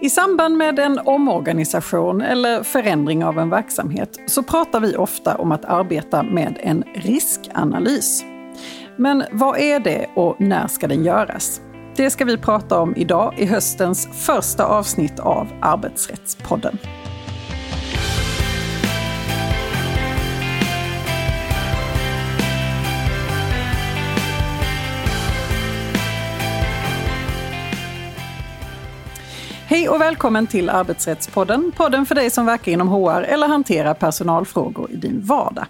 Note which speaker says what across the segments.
Speaker 1: I samband med en omorganisation eller förändring av en verksamhet så pratar vi ofta om att arbeta med en riskanalys. Men vad är det och när ska den göras? Det ska vi prata om idag i höstens första avsnitt av Arbetsrättspodden. Hej och välkommen till Arbetsrättspodden. Podden för dig som verkar inom HR eller hanterar personalfrågor i din vardag.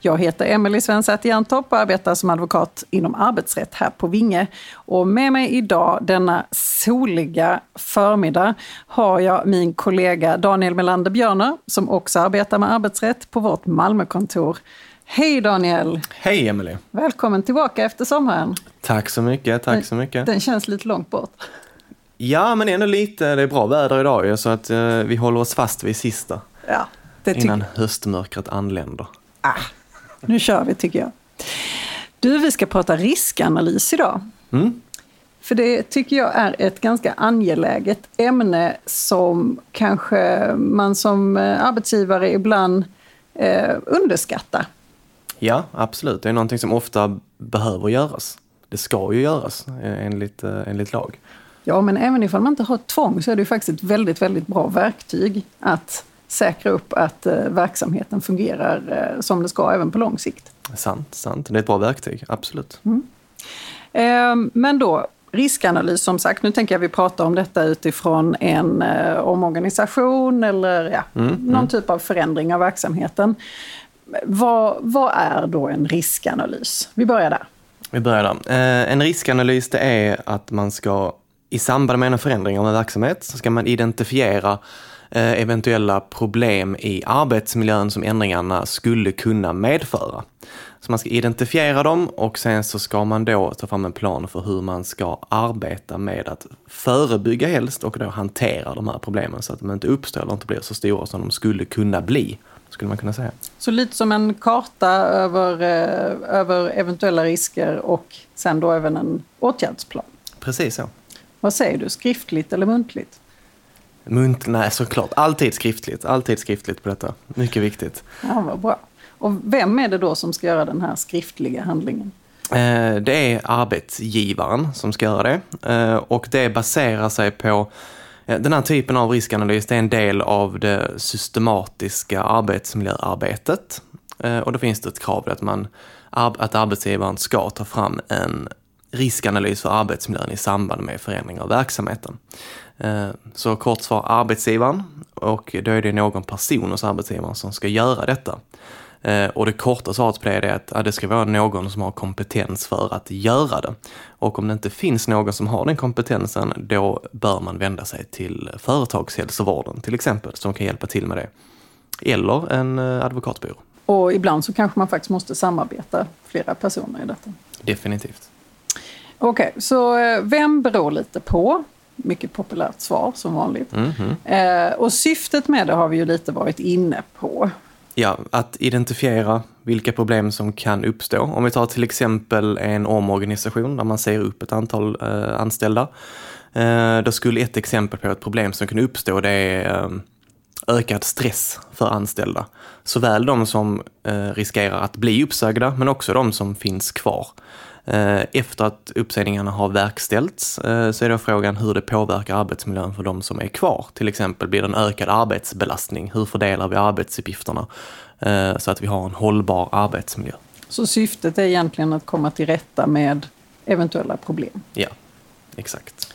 Speaker 1: Jag heter Emelie Svensäter Jerntorp och arbetar som advokat inom arbetsrätt här på Vinge. Och med mig idag denna soliga förmiddag har jag min kollega Daniel Melander Björner som också arbetar med arbetsrätt på vårt Malmökontor. Hej Daniel!
Speaker 2: Hej Emelie!
Speaker 1: Välkommen tillbaka efter sommaren.
Speaker 2: Tack så mycket, tack så mycket.
Speaker 1: Den känns lite långt bort.
Speaker 2: Ja, men ändå lite. Det är bra väder idag ju, så att eh, vi håller oss fast vid sista.
Speaker 1: Ja, det
Speaker 2: innan höstmörkret anländer.
Speaker 1: Ah, nu kör vi tycker jag. Du, vi ska prata riskanalys idag.
Speaker 2: Mm.
Speaker 1: För det tycker jag är ett ganska angeläget ämne som kanske man som eh, arbetsgivare ibland eh, underskattar.
Speaker 2: Ja, absolut. Det är någonting som ofta behöver göras. Det ska ju göras eh, enligt, eh, enligt lag.
Speaker 1: Ja, men även ifall man inte har tvång så är det ju faktiskt ett väldigt, väldigt bra verktyg att säkra upp att eh, verksamheten fungerar eh, som det ska även på lång sikt.
Speaker 2: Sant, sant. Det är ett bra verktyg, absolut.
Speaker 1: Mm. Eh, men då, riskanalys som sagt, nu tänker jag vi pratar om detta utifrån en eh, omorganisation eller ja, mm, mm. någon mm. typ av förändring av verksamheten. Vad, vad är då en riskanalys? Vi börjar där.
Speaker 2: Vi börjar där. Eh, en riskanalys det är att man ska i samband med en förändring av en verksamhet så ska man identifiera eh, eventuella problem i arbetsmiljön som ändringarna skulle kunna medföra. Så man ska identifiera dem och sen så ska man då ta fram en plan för hur man ska arbeta med att förebygga helst och då hantera de här problemen så att de inte uppstår eller inte blir så stora som de skulle kunna bli. Skulle man kunna säga.
Speaker 1: Så lite som en karta över, eh, över eventuella risker och sen då även en åtgärdsplan?
Speaker 2: Precis så.
Speaker 1: Vad säger du, skriftligt eller muntligt?
Speaker 2: Munt, nej, såklart. Alltid skriftligt. Alltid skriftligt på detta. Mycket viktigt.
Speaker 1: Ja, vad bra. Och vem är det då som ska göra den här skriftliga handlingen?
Speaker 2: Eh, det är arbetsgivaren som ska göra det. Eh, och det baserar sig på eh, den här typen av riskanalys det är en del av det systematiska arbetsmiljöarbetet. Och då finns det ett krav att, man, att arbetsgivaren ska ta fram en riskanalys för arbetsmiljön i samband med förändring av verksamheten. Eh, så kort svar arbetsgivaren och då är det någon person hos arbetsgivaren som ska göra detta. Eh, och det korta svaret på det är att det ska vara någon som har kompetens för att göra det. Och om det inte finns någon som har den kompetensen, då bör man vända sig till företagshälsovården till exempel, som kan hjälpa till med det. Eller en eh, advokatbyrå.
Speaker 1: Och ibland så kanske man faktiskt måste samarbeta flera personer i detta.
Speaker 2: Definitivt.
Speaker 1: Okej, okay, så eh, vem beror lite på? Mycket populärt svar som vanligt.
Speaker 2: Mm -hmm.
Speaker 1: eh, och syftet med det har vi ju lite varit inne på.
Speaker 2: Ja, att identifiera vilka problem som kan uppstå. Om vi tar till exempel en omorganisation där man ser upp ett antal eh, anställda. Eh, då skulle ett exempel på ett problem som kan uppstå det är eh, ökad stress för anställda. Såväl de som eh, riskerar att bli uppsagda men också de som finns kvar. Eh, efter att uppsägningarna har verkställts eh, så är då frågan hur det påverkar arbetsmiljön för de som är kvar. Till exempel blir det en ökad arbetsbelastning. Hur fördelar vi arbetsuppgifterna eh, så att vi har en hållbar arbetsmiljö?
Speaker 1: Så syftet är egentligen att komma till rätta med eventuella problem?
Speaker 2: Ja, exakt.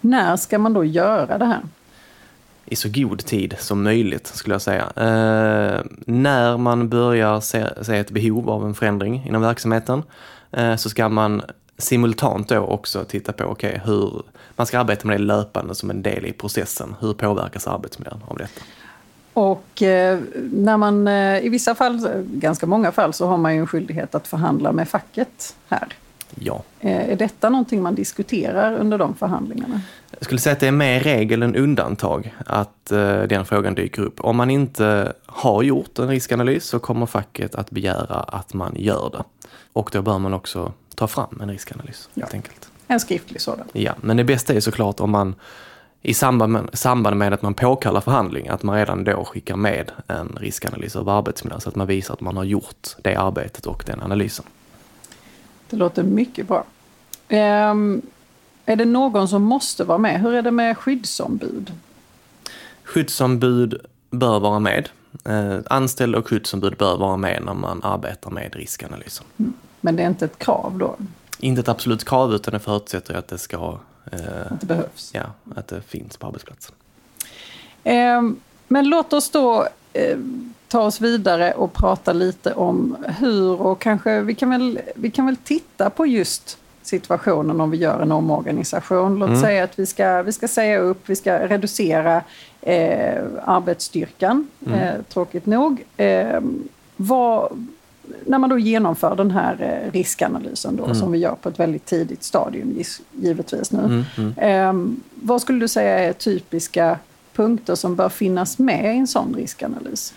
Speaker 1: När ska man då göra det här?
Speaker 2: I så god tid som möjligt skulle jag säga. Eh, när man börjar se, se, ett behov av en förändring inom verksamheten Eh, så ska man simultant då också titta på okay, hur man ska arbeta med det löpande som en del i processen. Hur påverkas arbetsmiljön av detta?
Speaker 1: Och eh, när man eh, i vissa fall, ganska många fall, så har man ju en skyldighet att förhandla med facket här.
Speaker 2: Ja.
Speaker 1: Eh, är detta någonting man diskuterar under de förhandlingarna?
Speaker 2: Skulle säga att det är mer regel än undantag att eh, den frågan dyker upp. Om man inte har gjort en riskanalys så kommer facket att begära att man gör det. Och då bör man också ta fram en riskanalys. Ja. Helt enkelt.
Speaker 1: En skriftlig sådan.
Speaker 2: Ja, men det bästa är såklart om man i samband med, samband med att man påkallar förhandling, att man redan då skickar med en riskanalys av arbetsmiljön så att man visar att man har gjort det arbetet och den analysen.
Speaker 1: Det låter mycket bra. Um, är det någon som måste vara med? Hur är det med skyddsombud?
Speaker 2: Skyddsombud bör vara med. Eh, anställda och skyddsombud bör vara med när man arbetar med riskanalysen.
Speaker 1: Mm. Men det är inte ett krav då?
Speaker 2: Inte ett absolut krav utan det förutsätter att det ska...
Speaker 1: Eh, att det behövs?
Speaker 2: Ja, att det finns på arbetsplatsen.
Speaker 1: Eh, men låt oss då eh, ta oss vidare och prata lite om hur och kanske vi kan väl, vi kan väl titta på just situationen om vi gör en omorganisation. Låt mm. säga att vi ska, vi ska säga upp, vi ska reducera eh, arbetsstyrkan, mm. eh, tråkigt nog. Eh, vad, när man då genomför den här eh, riskanalysen då, mm. som vi gör på ett väldigt tidigt stadium givetvis nu. Mm, mm. Ehm, vad skulle du säga är typiska punkter som bör finnas med i en sån riskanalys?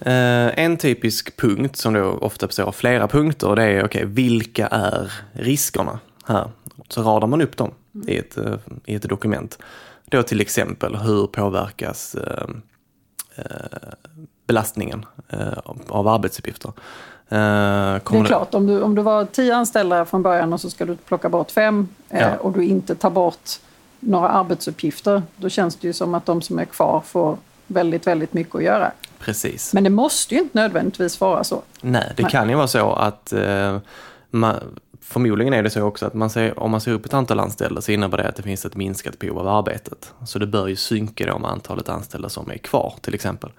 Speaker 2: Uh, en typisk punkt som då ofta består av flera punkter det är okay, vilka är riskerna här? Så radar man upp dem mm. i, ett, uh, i ett dokument. Då till exempel hur påverkas uh, belastningen av arbetsuppgifter?
Speaker 1: det är klart, om du, om du var tio anställda från början och så ska du plocka bort fem ja. och du inte tar bort några arbetsuppgifter, då känns det ju som att de som är kvar får väldigt, väldigt mycket att göra.
Speaker 2: Precis.
Speaker 1: Men det måste ju inte nödvändigtvis vara så.
Speaker 2: Nej, det Nej. kan ju vara så att eh, man, förmodligen är det så också att man ser, om man ser upp ett antal anställda så innebär det att det finns ett minskat behov av arbetet. Så det bör ju synka då med antalet anställda som är kvar till exempel.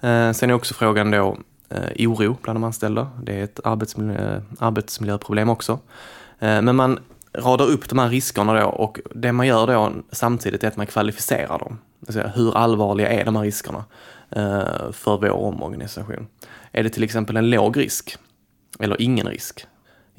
Speaker 2: Eh, sen är också frågan då eh, oro bland de anställda. Det är ett arbetsmiljö, arbetsmiljöproblem också. Eh, men man radar upp de här riskerna då och det man gör då samtidigt är att man kvalificerar dem. Alltså, hur allvarliga är de här riskerna för vår omorganisation? Är det till exempel en låg risk eller ingen risk?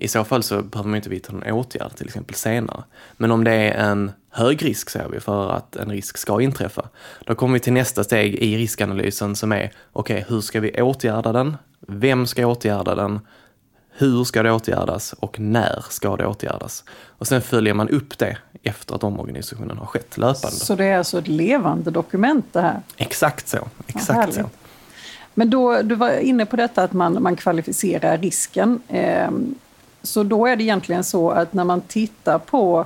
Speaker 2: I så fall så behöver man inte vidta någon åtgärd, till exempel senare. Men om det är en hög risk, säger vi, för att en risk ska inträffa, då kommer vi till nästa steg i riskanalysen som är, okej, okay, hur ska vi åtgärda den? Vem ska åtgärda den? Hur ska det åtgärdas och när ska det åtgärdas? Och sen följer man upp det efter att omorganisationen har skett löpande.
Speaker 1: Så det är alltså ett levande dokument det här?
Speaker 2: Exakt så. Exakt så.
Speaker 1: Men då, du var inne på detta att man, man kvalificerar risken. Eh, så då är det egentligen så att när man tittar på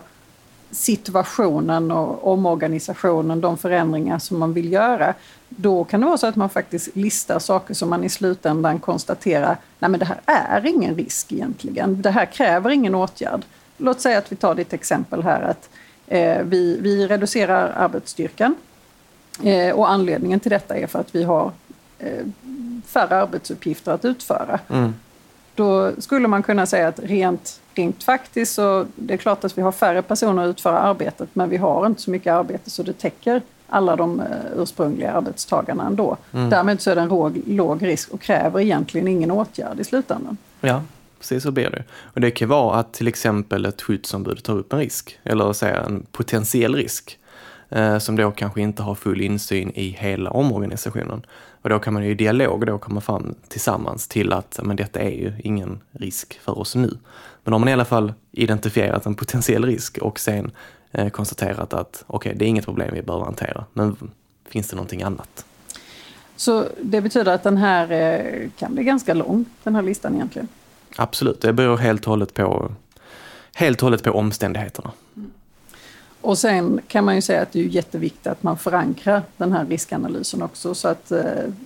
Speaker 1: situationen och omorganisationen, de förändringar som man vill göra, då kan det vara så att man faktiskt listar saker som man i slutändan konstaterar, nej men det här är ingen risk egentligen, det här kräver ingen åtgärd. Låt säga att vi tar ditt exempel här att eh, vi, vi reducerar arbetsstyrkan och anledningen till detta är för att vi har eh, färre arbetsuppgifter att utföra. Mm. Då skulle man kunna säga att rent, rent faktiskt så det är klart att vi har färre personer att utföra arbetet men vi har inte så mycket arbete så det täcker alla de uh, ursprungliga arbetstagarna ändå. Mm. Därmed så är det en låg, låg risk och kräver egentligen ingen åtgärd i slutändan.
Speaker 2: Ja, precis så blir det. Och det kan vara att till exempel ett skyddsombud tar upp en risk eller säga en potentiell risk eh, som då kanske inte har full insyn i hela omorganisationen. Och då kan man ju i dialog då komma fram tillsammans till att men detta är ju ingen risk för oss nu. Men då har man i alla fall identifierat en potentiell risk och sen eh, konstaterat att okej, okay, det är inget problem vi behöver hantera, men finns det någonting annat?
Speaker 1: Så det betyder att den här eh, kan bli ganska lång, den här listan egentligen?
Speaker 2: Absolut, det beror helt och hållet på, helt och hållet på omständigheterna. Mm.
Speaker 1: Och sen kan man ju säga att det är jätteviktigt att man förankrar den här riskanalysen också så att eh,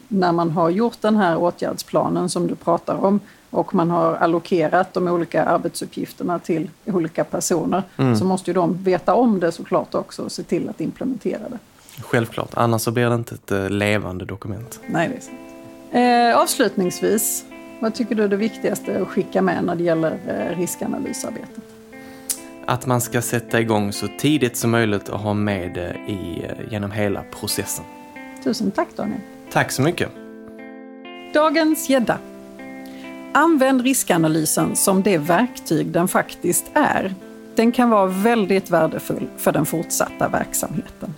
Speaker 1: när man har gjort den här åtgärdsplanen som du pratar om och man har allokerat de olika arbetsuppgifterna till olika personer mm. så måste ju de veta om det såklart också och se till att implementera det.
Speaker 2: Självklart, annars så blir det inte ett eh, levande dokument.
Speaker 1: Nej, det är sant. Eh, avslutningsvis, vad tycker du är det viktigaste att skicka med när det gäller eh, riskanalysarbetet?
Speaker 2: Att man ska sätta igång så tidigt som möjligt och ha med det i, eh, genom hela processen.
Speaker 1: Tusen tack Daniel.
Speaker 2: Tack så mycket.
Speaker 1: Dagens gädda. Använd riskanalysen som det verktyg den faktiskt är. Den kan vara väldigt värdefull för den fortsatta verksamheten.